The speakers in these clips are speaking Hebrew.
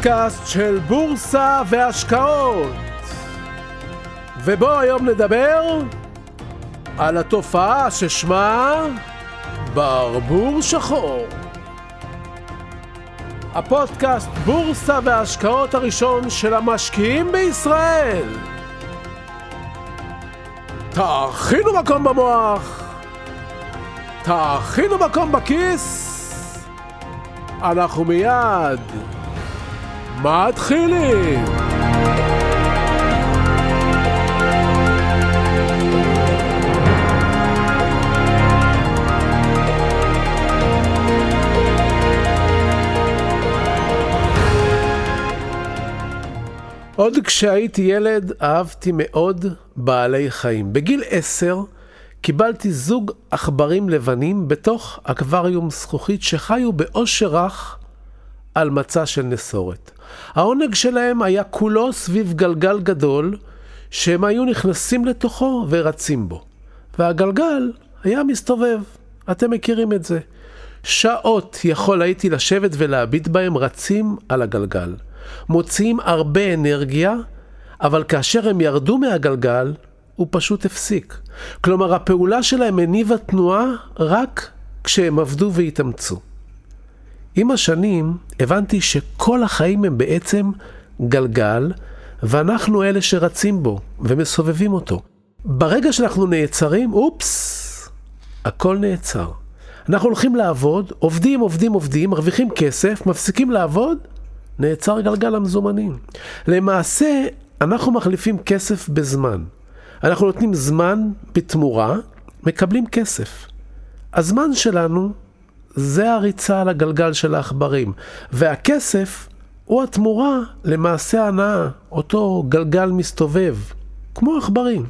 הפודקאסט של בורסה והשקעות. ובו היום נדבר על התופעה ששמה ברבור שחור. הפודקאסט בורסה וההשקעות הראשון של המשקיעים בישראל. תאכינו מקום במוח, תאכינו מקום בכיס, אנחנו מיד מתחילים. עוד כשהייתי ילד אהבתי מאוד בעלי חיים. בגיל עשר קיבלתי זוג עכברים לבנים בתוך אקווריום זכוכית שחיו באושר רך על מצע של נסורת. העונג שלהם היה כולו סביב גלגל גדול שהם היו נכנסים לתוכו ורצים בו. והגלגל היה מסתובב, אתם מכירים את זה. שעות יכול הייתי לשבת ולהביט בהם רצים על הגלגל. מוציאים הרבה אנרגיה, אבל כאשר הם ירדו מהגלגל, הוא פשוט הפסיק. כלומר, הפעולה שלהם הניבה תנועה רק כשהם עבדו והתאמצו. עם השנים הבנתי שכל החיים הם בעצם גלגל, ואנחנו אלה שרצים בו ומסובבים אותו. ברגע שאנחנו נעצרים, אופס, הכל נעצר. אנחנו הולכים לעבוד, עובדים, עובדים, עובדים, מרוויחים כסף, מפסיקים לעבוד, נעצר גלגל המזומנים. למעשה, אנחנו מחליפים כסף בזמן. אנחנו נותנים זמן בתמורה, מקבלים כסף. הזמן שלנו זה הריצה על הגלגל של העכברים, והכסף הוא התמורה למעשה הנאה, אותו גלגל מסתובב, כמו עכברים.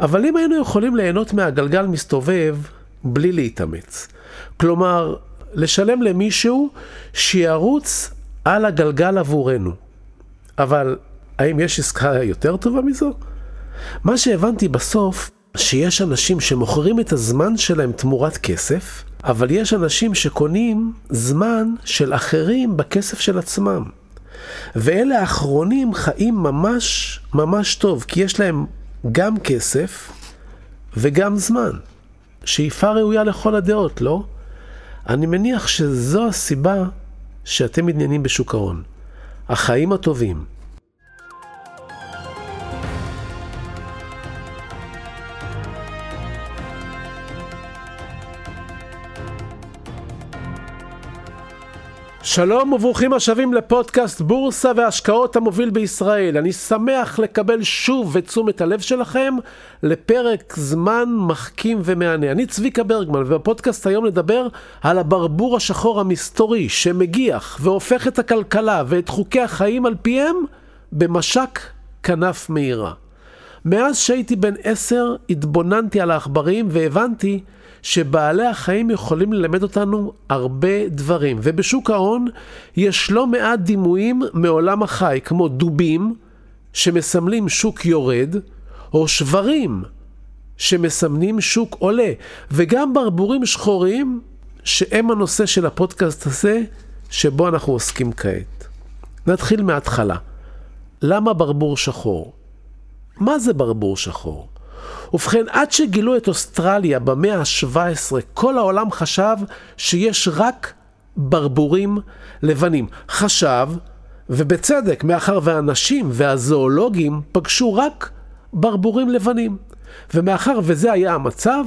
אבל אם היינו יכולים ליהנות מהגלגל מסתובב בלי להתאמץ, כלומר, לשלם למישהו שירוץ על הגלגל עבורנו, אבל האם יש עסקה יותר טובה מזו? מה שהבנתי בסוף, שיש אנשים שמוכרים את הזמן שלהם תמורת כסף, אבל יש אנשים שקונים זמן של אחרים בכסף של עצמם. ואלה האחרונים חיים ממש ממש טוב, כי יש להם גם כסף וגם זמן. שאיפה ראויה לכל הדעות, לא? אני מניח שזו הסיבה שאתם מתעניינים בשוק ההון. החיים הטובים. שלום וברוכים השבים לפודקאסט בורסה והשקעות המוביל בישראל. אני שמח לקבל שוב את תשומת הלב שלכם לפרק זמן מחכים ומהנה. אני צביקה ברגמן ובפודקאסט היום נדבר על הברבור השחור המסתורי שמגיח והופך את הכלכלה ואת חוקי החיים על פיהם במשק כנף מהירה. מאז שהייתי בן עשר התבוננתי על העכברים והבנתי שבעלי החיים יכולים ללמד אותנו הרבה דברים. ובשוק ההון יש לא מעט דימויים מעולם החי, כמו דובים שמסמלים שוק יורד, או שברים שמסמנים שוק עולה, וגם ברבורים שחורים שהם הנושא של הפודקאסט הזה שבו אנחנו עוסקים כעת. נתחיל מההתחלה. למה ברבור שחור? מה זה ברבור שחור? ובכן, עד שגילו את אוסטרליה במאה ה-17, כל העולם חשב שיש רק ברבורים לבנים. חשב, ובצדק, מאחר והאנשים והזואולוגים פגשו רק ברבורים לבנים. ומאחר וזה היה המצב,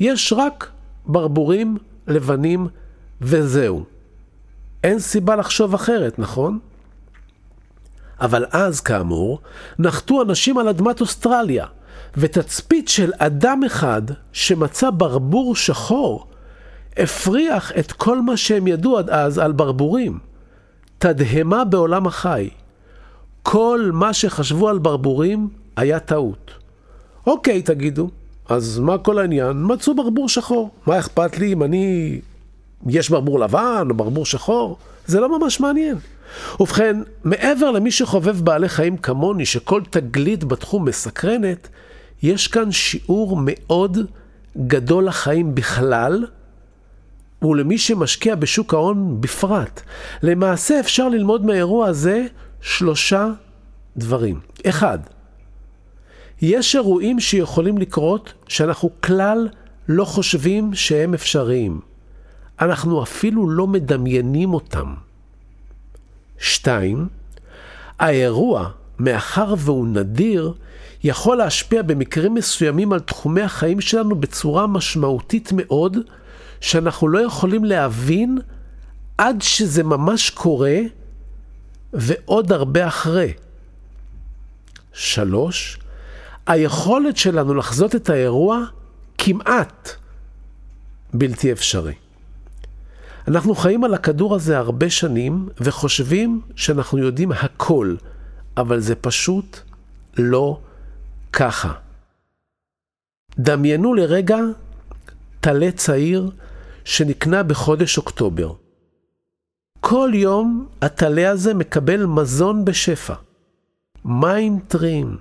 יש רק ברבורים לבנים וזהו. אין סיבה לחשוב אחרת, נכון? אבל אז, כאמור, נחתו אנשים על אדמת אוסטרליה, ותצפית של אדם אחד שמצא ברבור שחור, הפריח את כל מה שהם ידעו עד אז על ברבורים. תדהמה בעולם החי. כל מה שחשבו על ברבורים היה טעות. אוקיי, תגידו, אז מה כל העניין? מצאו ברבור שחור. מה אכפת לי אם אני... יש ברבור לבן או ברבור שחור? זה לא ממש מעניין. ובכן, מעבר למי שחובב בעלי חיים כמוני, שכל תגלית בתחום מסקרנת, יש כאן שיעור מאוד גדול לחיים בכלל, ולמי שמשקיע בשוק ההון בפרט. למעשה אפשר ללמוד מהאירוע הזה שלושה דברים. אחד, יש אירועים שיכולים לקרות שאנחנו כלל לא חושבים שהם אפשריים. אנחנו אפילו לא מדמיינים אותם. שתיים, האירוע, מאחר והוא נדיר, יכול להשפיע במקרים מסוימים על תחומי החיים שלנו בצורה משמעותית מאוד, שאנחנו לא יכולים להבין עד שזה ממש קורה, ועוד הרבה אחרי. שלוש, היכולת שלנו לחזות את האירוע כמעט בלתי אפשרי. אנחנו חיים על הכדור הזה הרבה שנים וחושבים שאנחנו יודעים הכל, אבל זה פשוט לא ככה. דמיינו לרגע טלה צעיר שנקנה בחודש אוקטובר. כל יום הטלה הזה מקבל מזון בשפע, מים טריים.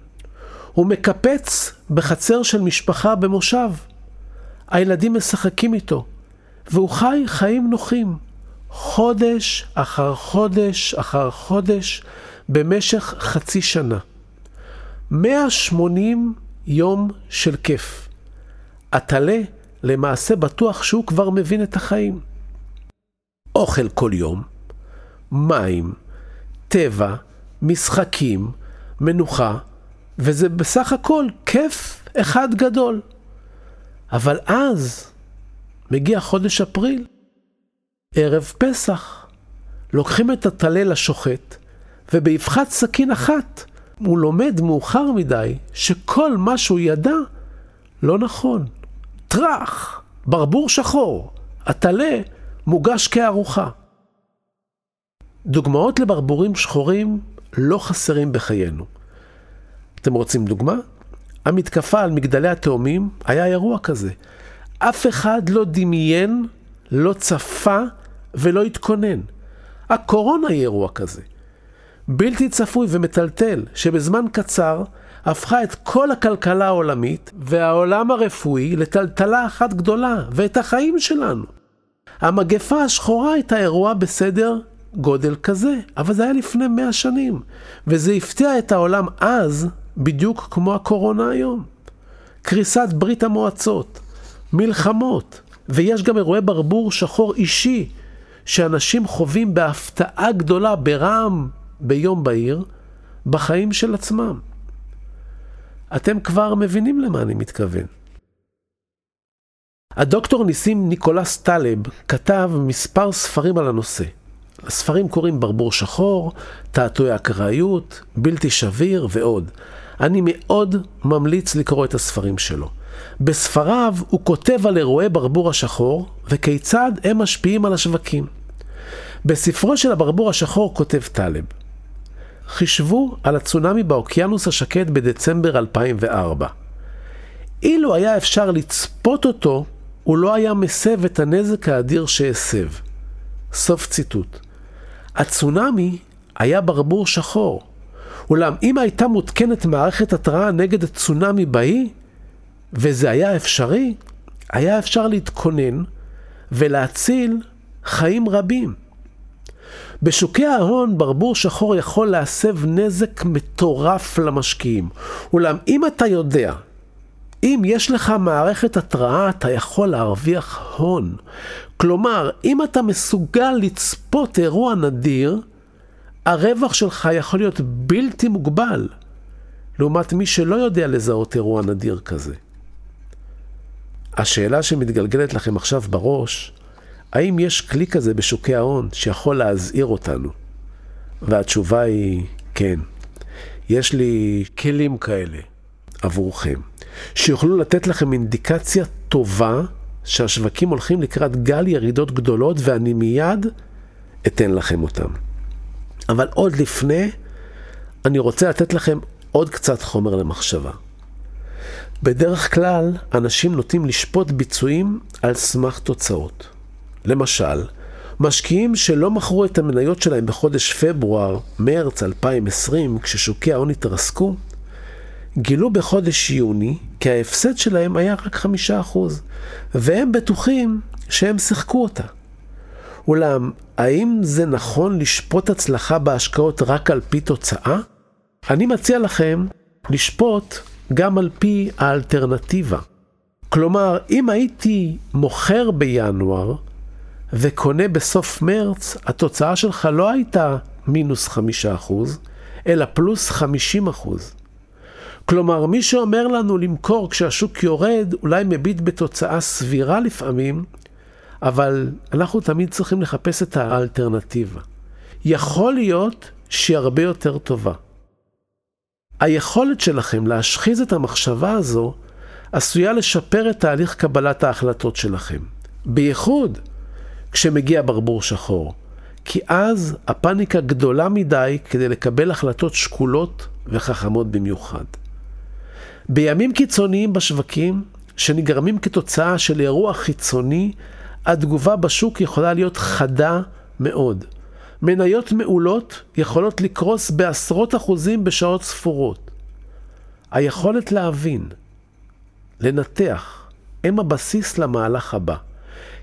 הוא מקפץ בחצר של משפחה במושב. הילדים משחקים איתו, והוא חי חיים נוחים, חודש אחר חודש אחר חודש, במשך חצי שנה. 180 יום של כיף. הטלה למעשה בטוח שהוא כבר מבין את החיים. אוכל כל יום, מים, טבע, משחקים, מנוחה, וזה בסך הכל כיף אחד גדול. אבל אז מגיע חודש אפריל, ערב פסח. לוקחים את הטלה לשוחט, ובאבחת סכין אחת הוא לומד מאוחר מדי שכל מה שהוא ידע לא נכון. טראח, ברבור שחור, הטלה מוגש כארוחה. דוגמאות לברבורים שחורים לא חסרים בחיינו. אתם רוצים דוגמה? המתקפה על מגדלי התאומים היה אירוע כזה. אף אחד לא דמיין, לא צפה ולא התכונן. הקורונה היא אירוע כזה. בלתי צפוי ומטלטל, שבזמן קצר הפכה את כל הכלכלה העולמית והעולם הרפואי לטלטלה אחת גדולה, ואת החיים שלנו. המגפה השחורה הייתה אירוע בסדר גודל כזה, אבל זה היה לפני מאה שנים, וזה הפתיע את העולם אז, בדיוק כמו הקורונה היום. קריסת ברית המועצות, מלחמות, ויש גם אירועי ברבור שחור אישי, שאנשים חווים בהפתעה גדולה ברעם ביום בהיר, בחיים של עצמם. אתם כבר מבינים למה אני מתכוון. הדוקטור ניסים ניקולס טלב כתב מספר ספרים על הנושא. הספרים קוראים ברבור שחור, תעתועי אקראיות, בלתי שביר ועוד. אני מאוד ממליץ לקרוא את הספרים שלו. בספריו הוא כותב על אירועי ברבור השחור וכיצד הם משפיעים על השווקים. בספרו של הברבור השחור כותב טלב, חישבו על הצונאמי באוקיינוס השקט בדצמבר 2004. אילו היה אפשר לצפות אותו, הוא לא היה מסב את הנזק האדיר שהסב. סוף ציטוט. הצונאמי היה ברבור שחור. אולם אם הייתה מותקנת מערכת התראה נגד הצונאמי באי, וזה היה אפשרי, היה אפשר להתכונן ולהציל חיים רבים. בשוקי ההון ברבור שחור יכול להסב נזק מטורף למשקיעים. אולם אם אתה יודע, אם יש לך מערכת התראה, אתה יכול להרוויח הון. כלומר, אם אתה מסוגל לצפות אירוע נדיר, הרווח שלך יכול להיות בלתי מוגבל, לעומת מי שלא יודע לזהות אירוע נדיר כזה. השאלה שמתגלגלת לכם עכשיו בראש, האם יש כלי כזה בשוקי ההון שיכול להזהיר אותנו? והתשובה היא כן. יש לי כלים כאלה עבורכם, שיוכלו לתת לכם אינדיקציה טובה שהשווקים הולכים לקראת גל ירידות גדולות ואני מיד אתן לכם אותם. אבל עוד לפני, אני רוצה לתת לכם עוד קצת חומר למחשבה. בדרך כלל, אנשים נוטים לשפוט ביצועים על סמך תוצאות. למשל, משקיעים שלא מכרו את המניות שלהם בחודש פברואר, מרץ 2020, כששוקי ההון התרסקו, גילו בחודש יוני כי ההפסד שלהם היה רק חמישה אחוז, והם בטוחים שהם שיחקו אותה. אולם, האם זה נכון לשפוט הצלחה בהשקעות רק על פי תוצאה? אני מציע לכם לשפוט גם על פי האלטרנטיבה. כלומר, אם הייתי מוכר בינואר וקונה בסוף מרץ, התוצאה שלך לא הייתה מינוס חמישה אחוז, אלא פלוס חמישים אחוז. כלומר, מי שאומר לנו למכור כשהשוק יורד, אולי מביט בתוצאה סבירה לפעמים, אבל אנחנו תמיד צריכים לחפש את האלטרנטיבה. יכול להיות שהיא הרבה יותר טובה. היכולת שלכם להשחיז את המחשבה הזו עשויה לשפר את תהליך קבלת ההחלטות שלכם. בייחוד כשמגיע ברבור שחור. כי אז הפאניקה גדולה מדי כדי לקבל החלטות שקולות וחכמות במיוחד. בימים קיצוניים בשווקים, שנגרמים כתוצאה של אירוע חיצוני, התגובה בשוק יכולה להיות חדה מאוד. מניות מעולות יכולות לקרוס בעשרות אחוזים בשעות ספורות. היכולת להבין, לנתח, הם הבסיס למהלך הבא.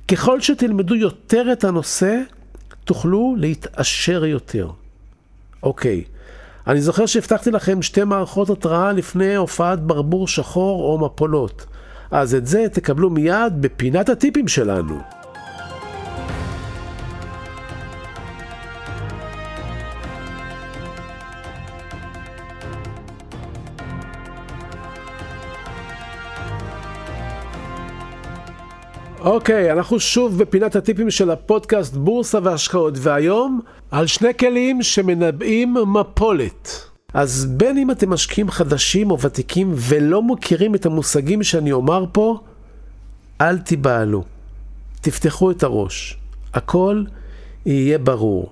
ככל שתלמדו יותר את הנושא, תוכלו להתעשר יותר. אוקיי, אני זוכר שהבטחתי לכם שתי מערכות התראה לפני הופעת ברבור שחור או מפולות. אז את זה תקבלו מיד בפינת הטיפים שלנו. אוקיי, okay, אנחנו שוב בפינת הטיפים של הפודקאסט בורסה והשקעות, והיום על שני כלים שמנבאים מפולת. אז בין אם אתם משקיעים חדשים או ותיקים ולא מכירים את המושגים שאני אומר פה, אל תיבהלו. תפתחו את הראש. הכל יהיה ברור.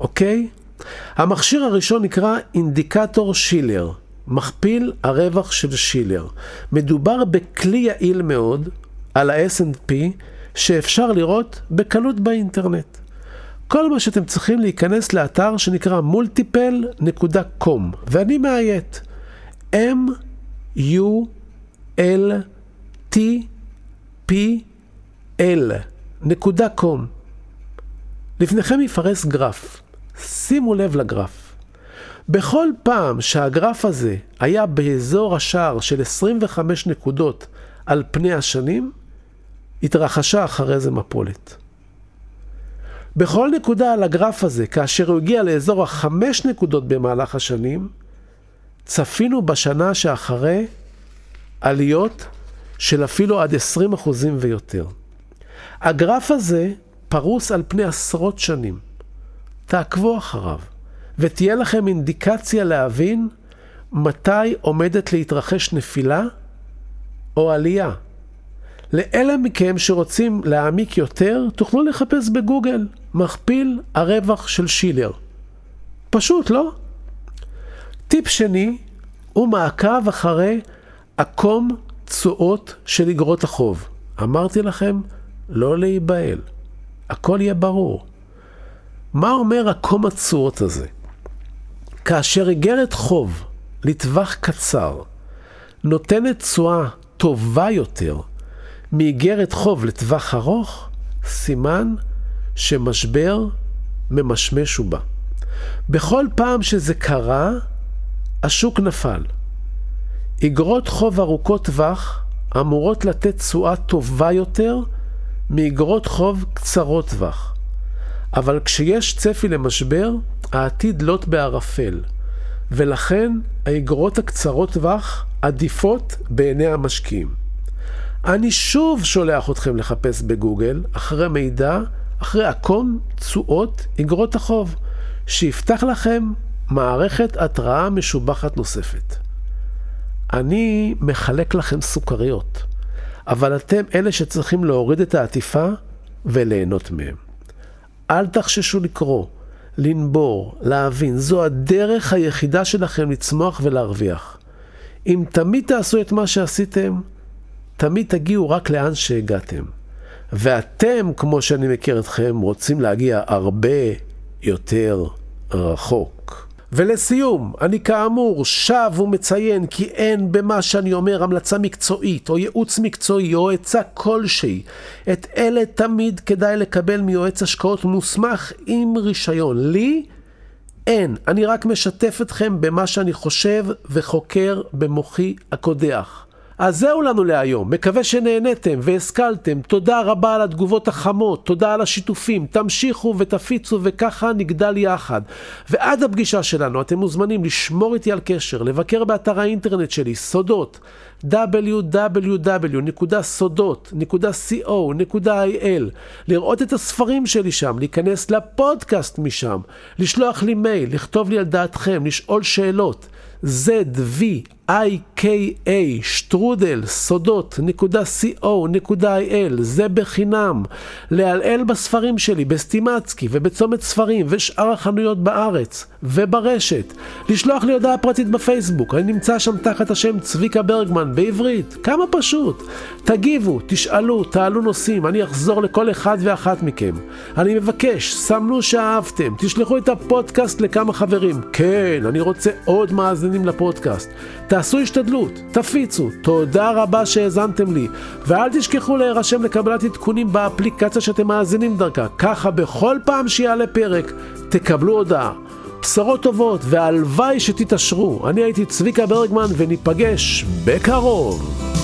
אוקיי? המכשיר הראשון נקרא אינדיקטור שילר, מכפיל הרווח של שילר. מדובר בכלי יעיל מאוד, על ה-S&P שאפשר לראות בקלות באינטרנט. כל מה שאתם צריכים להיכנס לאתר שנקרא multiple.com ואני מאיית m u l t p l נקודה קום. לפניכם יפרס גרף. שימו לב לגרף. בכל פעם שהגרף הזה היה באזור השער של 25 נקודות על פני השנים, התרחשה אחרי זה מפולת. בכל נקודה על הגרף הזה, כאשר הוא הגיע לאזור החמש נקודות במהלך השנים, צפינו בשנה שאחרי עליות של אפילו עד 20 אחוזים ויותר. הגרף הזה פרוס על פני עשרות שנים. תעקבו אחריו, ותהיה לכם אינדיקציה להבין מתי עומדת להתרחש נפילה או עלייה. לאלה מכם שרוצים להעמיק יותר, תוכלו לחפש בגוגל מכפיל הרווח של שילר. פשוט, לא? טיפ שני הוא מעקב אחרי עקום תשואות של אגרות החוב. אמרתי לכם, לא להיבהל. הכל יהיה ברור. מה אומר עקום התשואות הזה? כאשר איגרת חוב לטווח קצר נותנת תשואה טובה יותר מאיגרת חוב לטווח ארוך, סימן שמשבר ממשמש ובא. בכל פעם שזה קרה, השוק נפל. איגרות חוב ארוכות טווח אמורות לתת תשואה טובה יותר מאיגרות חוב קצרות טווח. אבל כשיש צפי למשבר, העתיד לוט בערפל, ולכן האיגרות הקצרות טווח עדיפות בעיני המשקיעים. אני שוב שולח אתכם לחפש בגוגל אחרי מידע, אחרי עקום תשואות אגרות החוב, שיפתח לכם מערכת התראה משובחת נוספת. אני מחלק לכם סוכריות, אבל אתם אלה שצריכים להוריד את העטיפה וליהנות מהם. אל תחששו לקרוא, לנבור, להבין, זו הדרך היחידה שלכם לצמוח ולהרוויח. אם תמיד תעשו את מה שעשיתם, תמיד תגיעו רק לאן שהגעתם. ואתם, כמו שאני מכיר אתכם, רוצים להגיע הרבה יותר רחוק. ולסיום, אני כאמור שב ומציין כי אין במה שאני אומר המלצה מקצועית או ייעוץ מקצועי או עצה כלשהי. את אלה תמיד כדאי לקבל מיועץ השקעות מוסמך עם רישיון. לי אין, אני רק משתף אתכם במה שאני חושב וחוקר במוחי הקודח. אז זהו לנו להיום, מקווה שנהניתם והשכלתם, תודה רבה על התגובות החמות, תודה על השיתופים, תמשיכו ותפיצו וככה נגדל יחד. ועד הפגישה שלנו אתם מוזמנים לשמור איתי על קשר, לבקר באתר האינטרנט שלי, סודות, www.sodot.co.il, לראות את הספרים שלי שם, להיכנס לפודקאסט משם, לשלוח לי מייל, לכתוב לי על דעתכם, לשאול שאלות. ZV IKA שטרודל סודות נקודה co.il זה בחינם. לעלעל בספרים שלי בסטימצקי ובצומת ספרים ושאר החנויות בארץ וברשת. לשלוח לי הודעה פרטית בפייסבוק אני נמצא שם תחת השם צביקה ברגמן בעברית. כמה פשוט. תגיבו, תשאלו, תעלו נושאים אני אחזור לכל אחד ואחת מכם. אני מבקש, סמנו שאהבתם תשלחו את הפודקאסט לכמה חברים. כן, אני רוצה עוד מאזינים לפודקאסט תעשו השתדלות, תפיצו, תודה רבה שהאזנתם לי, ואל תשכחו להירשם לקבלת עדכונים באפליקציה שאתם מאזינים דרכה, ככה בכל פעם שיעלה פרק, תקבלו הודעה. בשורות טובות, והלוואי שתתעשרו. אני הייתי צביקה ברגמן, וניפגש בקרוב.